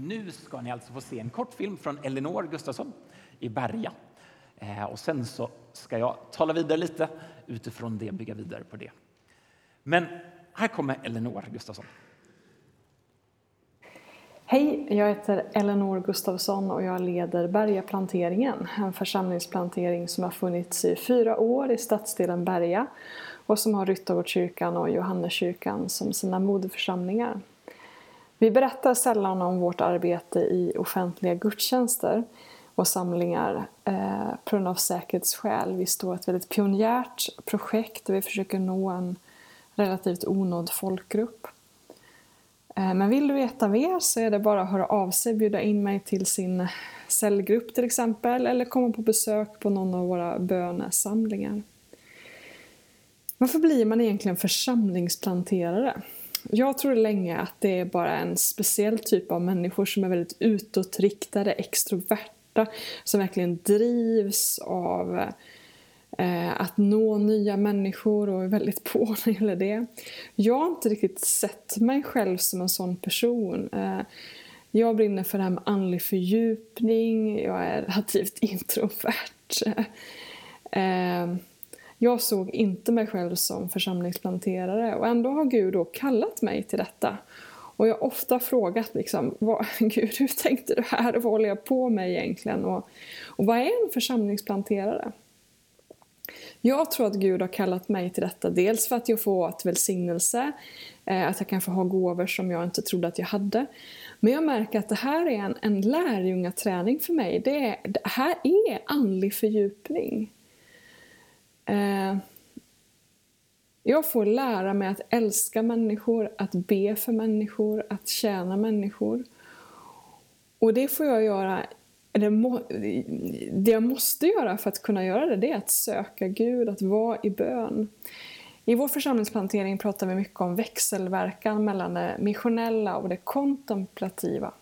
Nu ska ni alltså få se en kortfilm från Elinor Gustafsson i Berga. Eh, och sen så ska jag tala vidare lite utifrån det, bygga vidare på det. Men här kommer Elinor Gustafsson. Hej, jag heter Elinor Gustafsson och jag leder Bergaplanteringen, en församlingsplantering som har funnits i fyra år i stadsdelen Berga och som har Ryttargårdskyrkan och Johanneskyrkan som sina moderförsamlingar. Vi berättar sällan om vårt arbete i offentliga gudstjänster och samlingar eh, på grund av säkerhetsskäl. Vi står ett väldigt pionjärt projekt där vi försöker nå en relativt onådd folkgrupp. Eh, men vill du veta mer så är det bara att höra av sig, bjuda in mig till sin cellgrupp till exempel eller komma på besök på någon av våra bönesamlingar. Varför blir man egentligen församlingsplanterare? Jag trodde länge att det är bara en speciell typ av människor som är väldigt utåtriktade, extroverta, som verkligen drivs av eh, att nå nya människor och är väldigt på när det gäller det. Jag har inte riktigt sett mig själv som en sån person. Eh, jag brinner för det här med andlig fördjupning, jag är relativt introvert. Eh, jag såg inte mig själv som församlingsplanterare och ändå har Gud då kallat mig till detta. Och jag har ofta frågat liksom, vad, Gud, hur tänkte du här? Vad håller jag på med egentligen? Och, och vad är en församlingsplanterare? Jag tror att Gud har kallat mig till detta, dels för att jag får ett välsignelse, eh, att jag kan få ha gåvor som jag inte trodde att jag hade. Men jag märker att det här är en, en lärjungaträning för mig. Det, är, det här är andlig fördjupning. Eh, jag får lära mig att älska människor, att be för människor, att tjäna människor. Och det får jag göra det jag måste göra för att kunna göra det, det är att söka Gud, att vara i bön. I vår församlingsplantering pratar vi mycket om växelverkan mellan det missionella och det kontemplativa.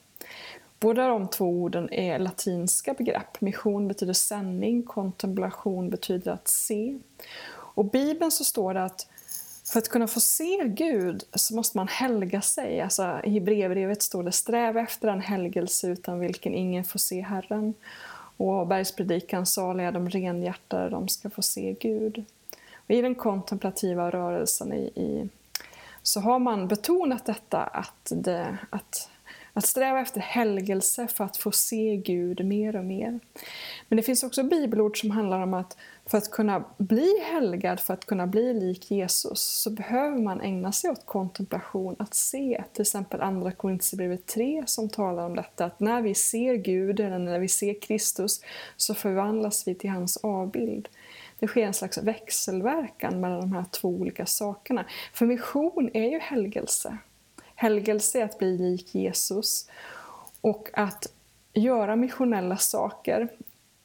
Båda de två orden är latinska begrepp. Mission betyder sändning, kontemplation betyder att se. Och i Bibeln så står det att för att kunna få se Gud så måste man helga sig. Alltså, I Hebreerbrevet står det sträva efter en helgelse utan vilken ingen får se Herren. Och bergspredikan saliga de renhjärtade, de ska få se Gud. Och I den kontemplativa rörelsen i, i, så har man betonat detta att, det, att att sträva efter helgelse för att få se Gud mer och mer. Men det finns också bibelord som handlar om att för att kunna bli helgad, för att kunna bli lik Jesus, så behöver man ägna sig åt kontemplation, att se. Till exempel Andra Korinthierbrevet 3 som talar om detta, att när vi ser Gud, eller när vi ser Kristus, så förvandlas vi till hans avbild. Det sker en slags växelverkan mellan de här två olika sakerna. För mission är ju helgelse. Helgelse är att bli lik Jesus och att göra missionella saker,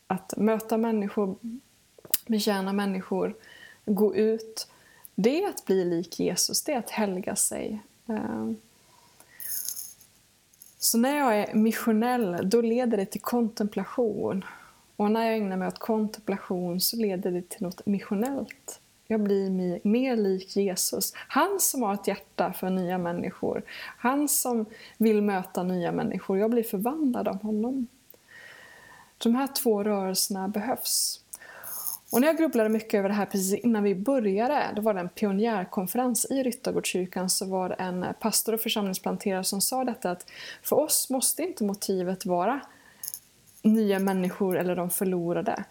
att möta människor, betjäna människor, gå ut. Det är att bli lik Jesus, det är att helga sig. Ehm. Så när jag är missionell, då leder det till kontemplation. Och när jag ägnar mig åt kontemplation så leder det till något missionellt. Jag blir mer lik Jesus. Han som har ett hjärta för nya människor. Han som vill möta nya människor. Jag blir förvandlad av honom. De här två rörelserna behövs. Och när jag grubblade mycket över det här precis innan vi började, då var det en pionjärkonferens i Ryttargårdskyrkan, så var det en pastor och församlingsplanterare som sa detta att för oss måste inte motivet vara nya människor eller de förlorade.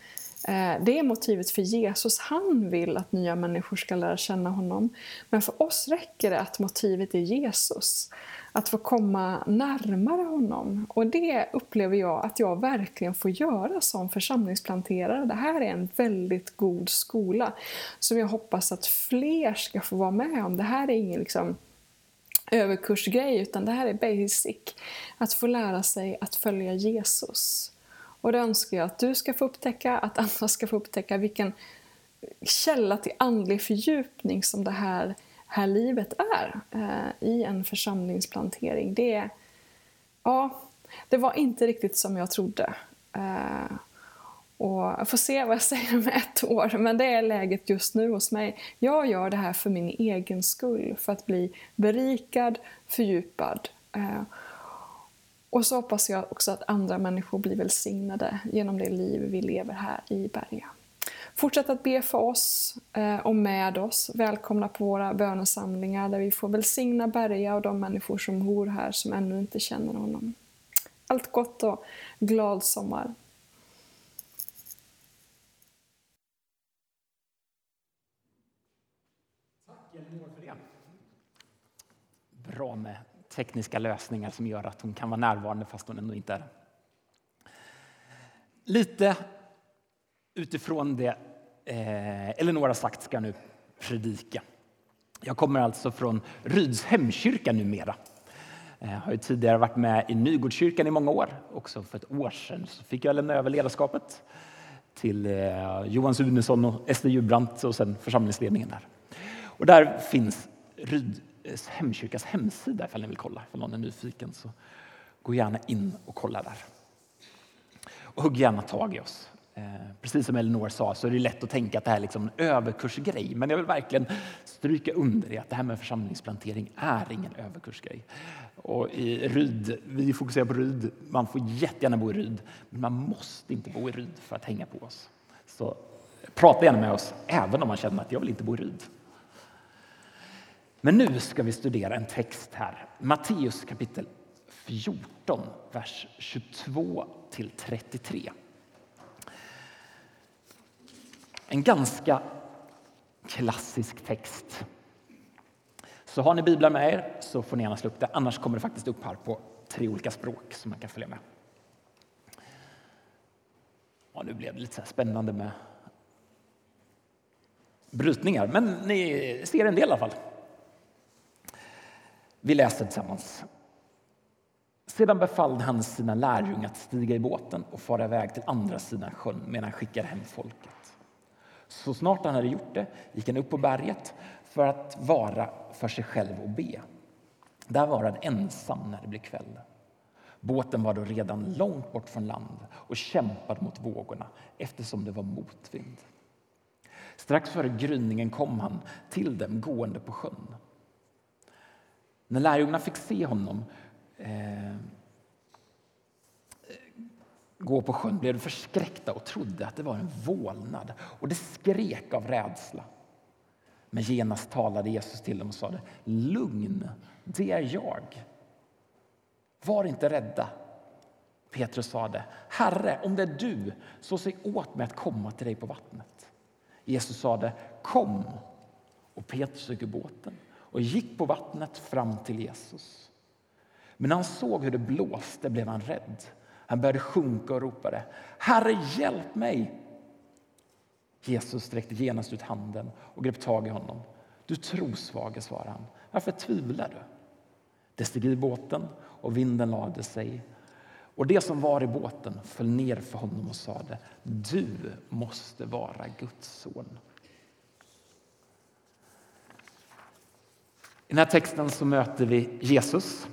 Eh, det är motivet för Jesus. Han vill att nya människor ska lära känna honom. Men för oss räcker det att motivet är Jesus. Att få komma närmare honom. Och det upplever jag att jag verkligen får göra som församlingsplanterare. Det här är en väldigt god skola som jag hoppas att fler ska få vara med om. Det här är ingen liksom överkursgrej utan det här är basic. Att få lära sig att följa Jesus. Och det önskar jag att du ska få upptäcka, att andra ska få upptäcka vilken källa till andlig fördjupning som det här, här livet är eh, i en församlingsplantering. Det, ja, det var inte riktigt som jag trodde. Eh, och jag får se vad jag säger om ett år, men det är läget just nu hos mig. Jag gör det här för min egen skull, för att bli berikad, fördjupad. Eh, och så hoppas jag också att andra människor blir välsignade genom det liv vi lever här i Berga. Fortsätt att be för oss eh, och med oss. Välkomna på våra bönesamlingar där vi får välsigna Berga och de människor som bor här som ännu inte känner honom. Allt gott och glad sommar! Bra med tekniska lösningar som gör att hon kan vara närvarande fast hon ändå inte är Lite utifrån det eh, Eleonora har sagt ska jag nu predika. Jag kommer alltså från Ryds hemkyrka numera. Jag har ju tidigare varit med i Nygårdskyrkan i många år. Också för ett år sedan så fick jag lämna över ledarskapet till eh, Johan Sunesson och Ester Djurbrant och sen församlingsledningen där. Och där finns Ryds Eh, hemkyrkas hemsida ifall ni vill kolla. Ifall någon är nyfiken så gå gärna in och kolla där. Och hugg gärna tag i oss. Eh, precis som Elinor sa så är det lätt att tänka att det här är liksom en överkursgrej. Men jag vill verkligen stryka under det att det här med församlingsplantering är ingen överkursgrej. Och i Ryd, vi fokuserar på Ryd, man får jättegärna bo i Ryd, men man måste inte bo i Ryd för att hänga på oss. Så prata gärna med oss, även om man känner att jag vill inte bo i Ryd. Men nu ska vi studera en text här, Matteus kapitel 14, vers 22 till 33. En ganska klassisk text. Så har ni biblar med er så får ni gärna slå upp det. Annars kommer det faktiskt upp här på tre olika språk som man kan följa med. Ja, nu blev det lite så spännande med brytningar, men ni ser en del i alla fall. Vi läser tillsammans. Sedan befallde han sina lärjungar att stiga i båten och fara iväg till andra sidan sjön medan han skickade hem folket. Så snart han hade gjort det gick han upp på berget för att vara för sig själv och be. Där var han ensam när det blev kväll. Båten var då redan långt bort från land och kämpade mot vågorna eftersom det var motvind. Strax före gryningen kom han till dem gående på sjön. När lärjungarna fick se honom eh, gå på sjön blev de förskräckta och trodde att det var en vålnad och det skrek av rädsla. Men genast talade Jesus till dem och sade Lugn, det är jag. Var inte rädda. Petrus sade Herre, om det är du, så säg åt mig att komma till dig på vattnet. Jesus sade Kom. Och Petrus gick ur båten och gick på vattnet fram till Jesus. Men när han såg hur det blåste blev han rädd. Han började sjunka och ropade Herre, hjälp mig! Jesus sträckte genast ut handen och grep tag i honom. Du trosvage, svarade han. Varför tvivlar du? Det steg i båten och vinden lade sig. Och det som var i båten föll ner för honom och sade Du måste vara Guds son. I den här texten så möter vi Jesus.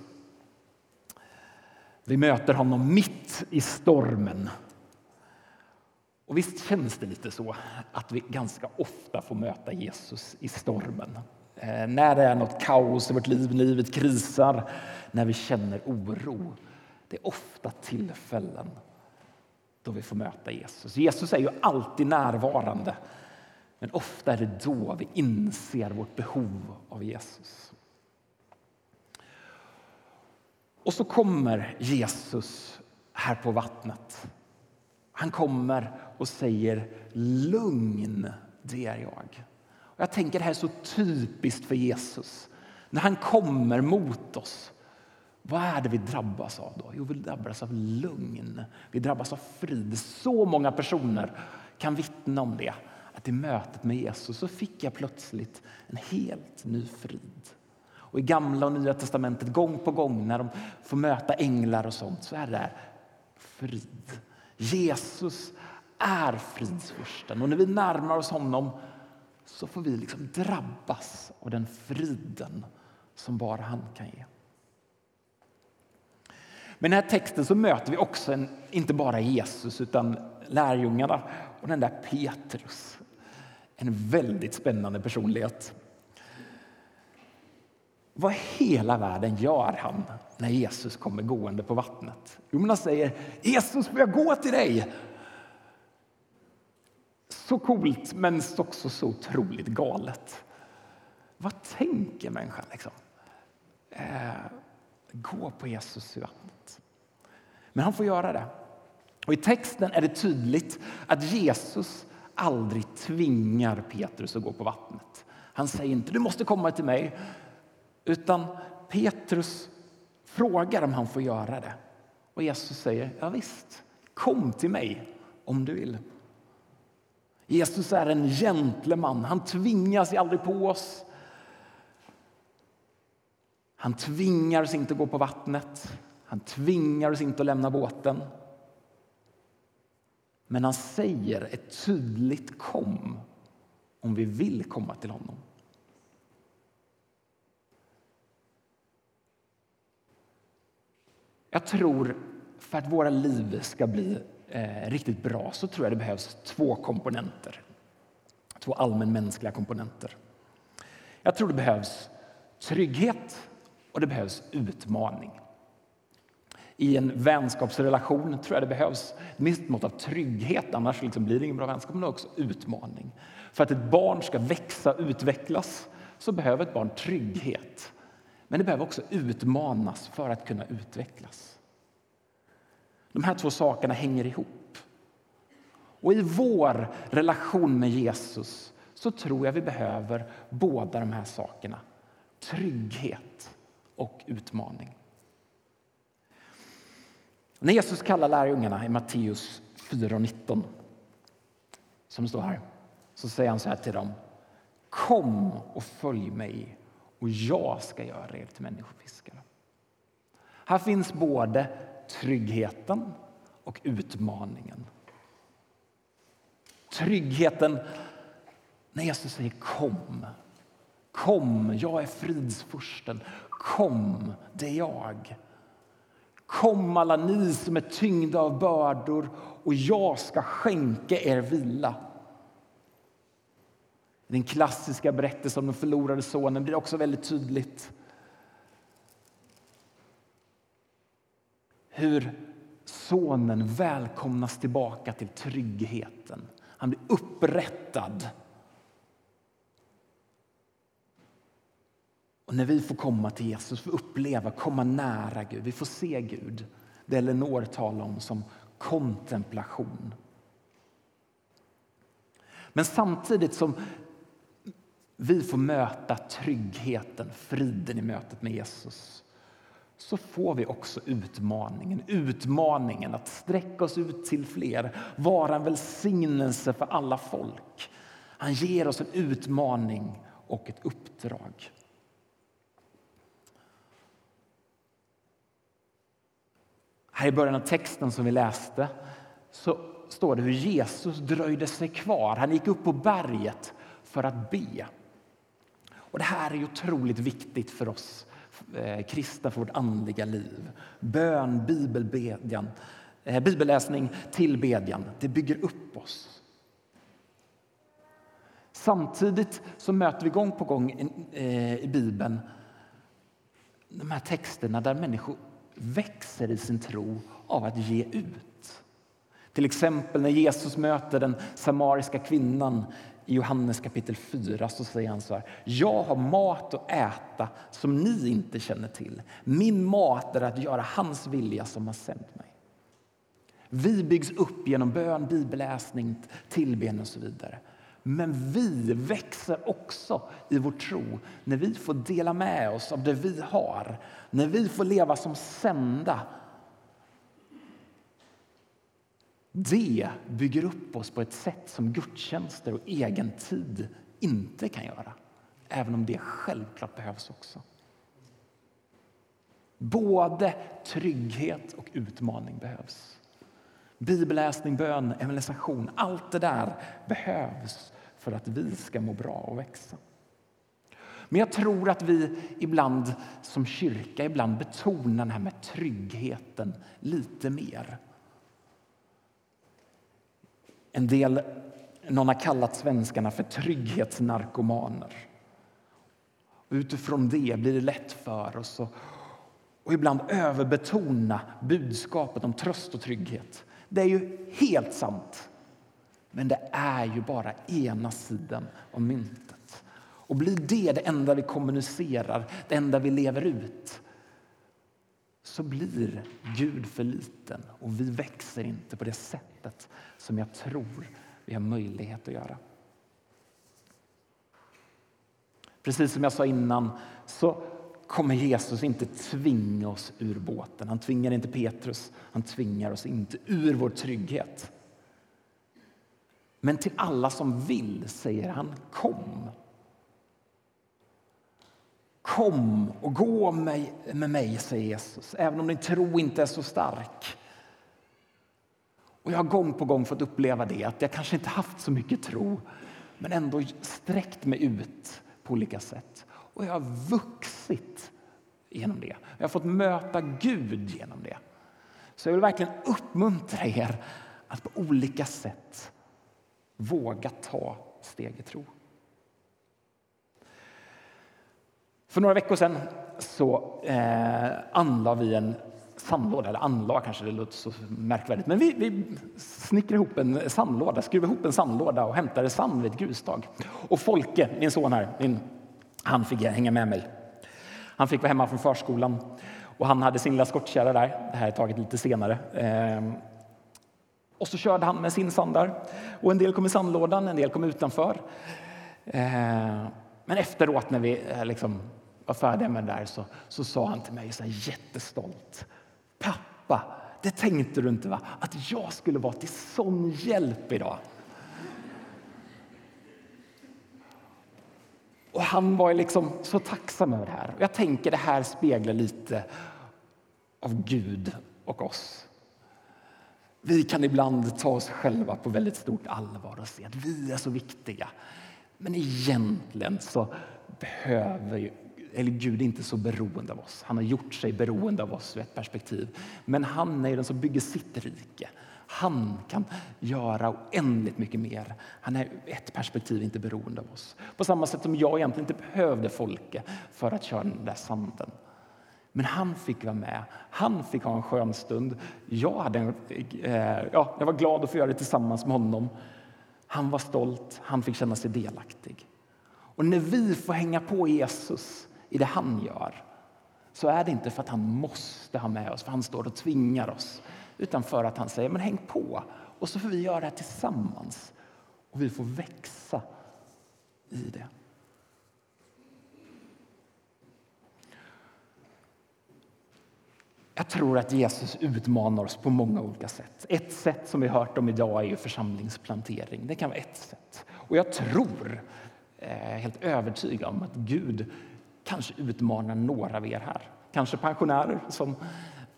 Vi möter honom mitt i stormen. Och visst känns det lite så att vi ganska ofta får möta Jesus i stormen. Eh, när det är något kaos i vårt liv, livet krisar, när vi känner oro. Det är ofta tillfällen då vi får möta Jesus. Jesus är ju alltid närvarande. Men ofta är det då vi inser vårt behov av Jesus. Och så kommer Jesus här på vattnet. Han kommer och säger lugn, det är jag. Och jag tänker det här är så typiskt för Jesus. När han kommer mot oss, vad är det vi drabbas av då? Jo, vi drabbas av lugn. Vi drabbas av frid. Så många personer kan vittna om det. Att i mötet med Jesus så fick jag plötsligt en helt ny frid. Och I Gamla och Nya testamentet, gång på gång när de får möta änglar och sånt, så är det frid. Jesus är fridsfursten och när vi närmar oss honom så får vi liksom drabbas av den friden som bara han kan ge. Men i den här texten så möter vi också en, inte bara Jesus utan lärjungarna och den där Petrus. En väldigt spännande personlighet. Vad hela världen gör han när Jesus kommer gående på vattnet? Jo, men han säger Jesus, får jag gå till dig? Så coolt, men också så otroligt galet. Vad tänker människan? Liksom? Eh, gå på Jesus i vattnet. Men han får göra det. Och I texten är det tydligt att Jesus aldrig tvingar Petrus att gå på vattnet. Han säger inte du måste komma till mig, utan Petrus frågar om han får göra det. Och Jesus säger ja visst, kom till mig om du vill. Jesus är en gentleman. Han tvingar sig aldrig på oss. Han tvingar oss inte att gå på vattnet. Han tvingar oss inte att lämna båten. Men han säger ett tydligt kom om vi vill komma till honom. Jag tror, för att våra liv ska bli eh, riktigt bra, så tror jag det behövs två komponenter. Två allmänmänskliga komponenter. Jag tror det behövs trygghet och det behövs utmaning. I en vänskapsrelation tror jag det behövs ett visst mått av trygghet, annars liksom blir det ingen bra vänskap, men också utmaning. För att ett barn ska växa och utvecklas så behöver ett barn trygghet. Men det behöver också utmanas för att kunna utvecklas. De här två sakerna hänger ihop. Och i vår relation med Jesus så tror jag vi behöver båda de här sakerna. Trygghet och utmaning. När Jesus kallar lärjungarna i Matteus 4.19, som står här, så säger han så här till dem. Kom och följ mig och jag ska göra er till människofiskare. Här finns både tryggheten och utmaningen. Tryggheten när Jesus säger kom. Kom, jag är fridsfursten. Kom, det är jag. Kom alla ni som är tyngda av bördor och jag ska skänka er vila. Den klassiska berättelsen om den förlorade sonen blir också väldigt tydligt. Hur sonen välkomnas tillbaka till tryggheten. Han blir upprättad. Och när vi får komma till Jesus, får uppleva, komma nära Gud, vi får se Gud. Det Elinor talar om som kontemplation. Men samtidigt som vi får möta tryggheten, friden i mötet med Jesus så får vi också utmaningen, utmaningen att sträcka oss ut till fler, vara en välsignelse för alla folk. Han ger oss en utmaning och ett uppdrag. Här i början av texten som vi läste så står det hur Jesus dröjde sig kvar. Han gick upp på berget för att be. Och det här är otroligt viktigt för oss eh, kristna, för vårt andliga liv. Bön, bibelbedjan, eh, bibelläsning, tillbedjan, det bygger upp oss. Samtidigt så möter vi gång på gång eh, i Bibeln de här texterna där människor växer i sin tro av att ge ut. Till exempel när Jesus möter den samariska kvinnan i Johannes kapitel 4 så säger han så här. Jag har mat att äta som ni inte känner till. Min mat är att göra hans vilja som har sänt mig. Vi byggs upp genom bön, bibelläsning, tillben och så vidare. Men vi växer också i vår tro när vi får dela med oss av det vi har. När vi får leva som sända Det bygger upp oss på ett sätt som gudstjänster och egen tid inte kan göra. Även om det självklart behövs också. Både trygghet och utmaning behövs. Bibelläsning, bön, evangelisation, allt det där behövs för att vi ska må bra och växa. Men jag tror att vi ibland som kyrka ibland betonar det här med tryggheten lite mer en del, någon har kallat svenskarna för trygghetsnarkomaner. Utifrån det blir det lätt för oss att och ibland överbetona budskapet om tröst och trygghet. Det är ju helt sant, men det är ju bara ena sidan av myntet. Och blir det det enda vi kommunicerar, det enda vi lever ut så blir Gud för liten och vi växer inte på det sättet som jag tror vi har möjlighet att göra. Precis som jag sa innan så kommer Jesus inte tvinga oss ur båten. Han tvingar inte Petrus, han tvingar oss inte ur vår trygghet. Men till alla som vill säger han kom. Kom och gå med, mig, säger Jesus, även om din tro inte är så stark. Och Jag har gång på gång fått uppleva det, att jag kanske inte haft så mycket tro men ändå sträckt mig ut på olika sätt. Och jag har vuxit genom det. Jag har fått möta Gud genom det. Så jag vill verkligen uppmuntra er att på olika sätt våga ta steg i tro. För några veckor sedan så eh, anlade vi en sandlåda, eller anlade kanske det låter så märkvärdigt, men vi, vi snickrade ihop en sandlåda, skruvade ihop en sandlåda och hämtade sand vid ett grusdag. Och Folke, min son här, min, han fick hänga med mig. Han fick vara hemma från förskolan och han hade sin lilla skottkärra där. Det här är taget lite senare. Eh, och så körde han med sin sandar. Och en del kom i sandlådan, en del kom utanför. Eh, men efteråt när vi eh, liksom var färdiga med det där så, så sa han till mig så jättestolt. Pappa, det tänkte du inte va? Att jag skulle vara till sån hjälp idag. Och han var liksom så tacksam över det här. Jag tänker det här speglar lite av Gud och oss. Vi kan ibland ta oss själva på väldigt stort allvar och se att vi är så viktiga. Men egentligen så behöver eller Gud är inte så beroende av oss. Han har gjort sig beroende av oss ur ett perspektiv. Men han är den som bygger sitt rike. Han kan göra oändligt mycket mer. Han är ur ett perspektiv inte beroende av oss. På samma sätt som jag egentligen inte behövde Folke för att köra den där sanden. Men han fick vara med. Han fick ha en skön stund. Jag, hade en, eh, ja, jag var glad att få göra det tillsammans med honom. Han var stolt, han fick känna sig delaktig. Och när vi får hänga på Jesus i det han gör så är det inte för att han måste ha med oss, för han står och tvingar oss utan för att han säger men häng på och så får vi göra det tillsammans och vi får växa i det. Jag tror att Jesus utmanar oss på många olika sätt. Ett sätt som vi hört om idag är församlingsplantering. Det kan vara ett sätt. Och jag tror, eh, helt övertygad om att Gud kanske utmanar några av er här. Kanske pensionärer som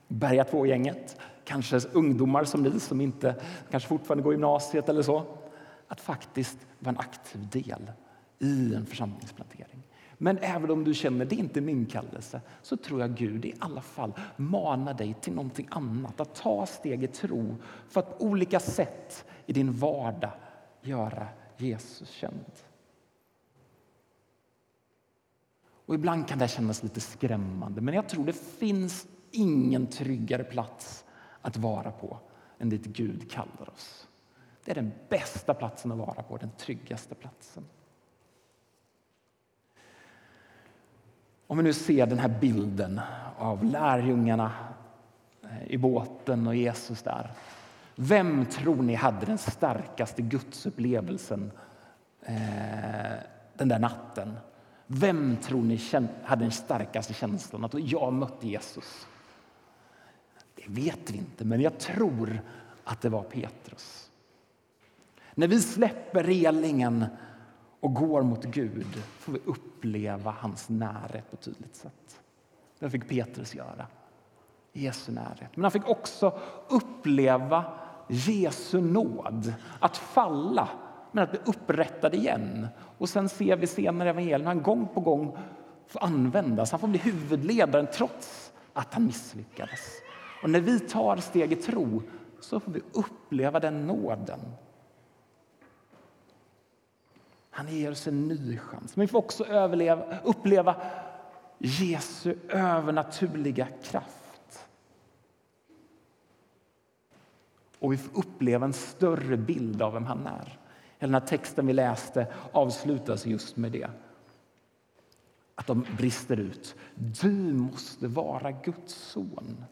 Berga 2-gänget, kanske ungdomar som ni som inte kanske fortfarande går gymnasiet eller så. Att faktiskt vara en aktiv del i en församlingsplantering. Men även om du känner det är inte min kallelse så tror jag Gud i alla fall manar dig till någonting annat. Att ta steg i tro för att på olika sätt i din vardag göra Jesus känd. Och ibland kan det kännas lite skrämmande, men jag tror det finns ingen tryggare plats att vara på än dit Gud kallar oss. Det är den bästa platsen att vara på, den tryggaste platsen. Om vi nu ser den här bilden av lärjungarna eh, i båten och Jesus där. Vem tror ni hade den starkaste gudsupplevelsen eh, den där natten? Vem tror ni hade den starkaste känslan att jag mötte Jesus? Det vet vi inte, men jag tror att det var Petrus. När vi släpper relingen och går mot Gud får vi uppleva hans närhet på ett tydligt sätt. Det fick Petrus göra. Jesu närhet. Men han fick också uppleva Jesu nåd. Att falla, men att bli upprättad igen. Och sen ser vi senare i evangelien han gång på gång får användas. Han får bli huvudledaren trots att han misslyckades. Och när vi tar steg i tro så får vi uppleva den nåden han ger oss en ny chans. Men vi får också överleva, uppleva Jesu övernaturliga kraft. Och vi får uppleva en större bild av vem han är. Den här texten vi läste avslutas just med det. Att de brister ut. Du måste vara Guds son.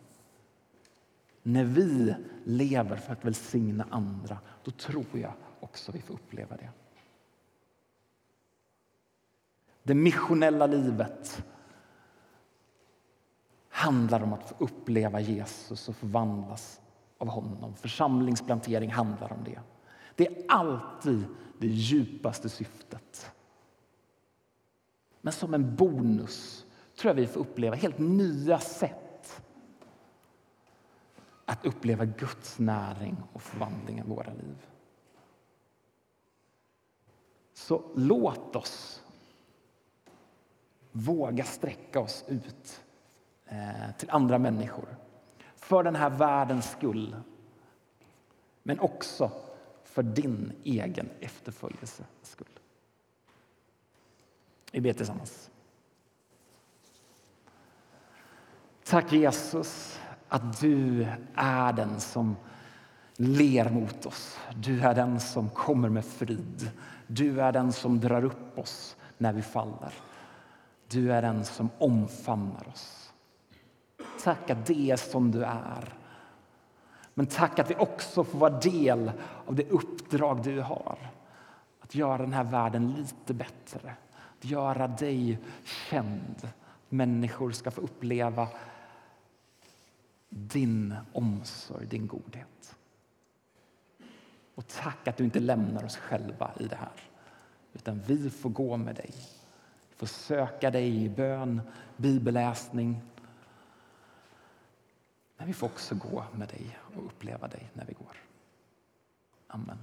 När vi lever för att välsigna andra, då tror jag också vi får uppleva det. Det missionella livet handlar om att få uppleva Jesus och förvandlas av honom. Församlingsplantering handlar om det. Det är alltid det djupaste syftet. Men som en bonus tror jag vi får uppleva helt nya sätt att uppleva Guds näring och förvandling i våra liv. Så låt oss våga sträcka oss ut eh, till andra människor för den här världens skull men också för din egen efterföljelses skull. Vi ber tillsammans. Tack Jesus att du är den som ler mot oss. Du är den som kommer med frid. Du är den som drar upp oss när vi faller. Du är den som omfamnar oss. Tack att det är som du är. Men tack att vi också får vara del av det uppdrag du har. Att göra den här världen lite bättre. Att göra dig känd. Människor ska få uppleva din omsorg, din godhet. Och tack att du inte lämnar oss själva i det här. Utan vi får gå med dig. Vi får söka dig i bön, bibelläsning. Men vi får också gå med dig och uppleva dig när vi går. Amen.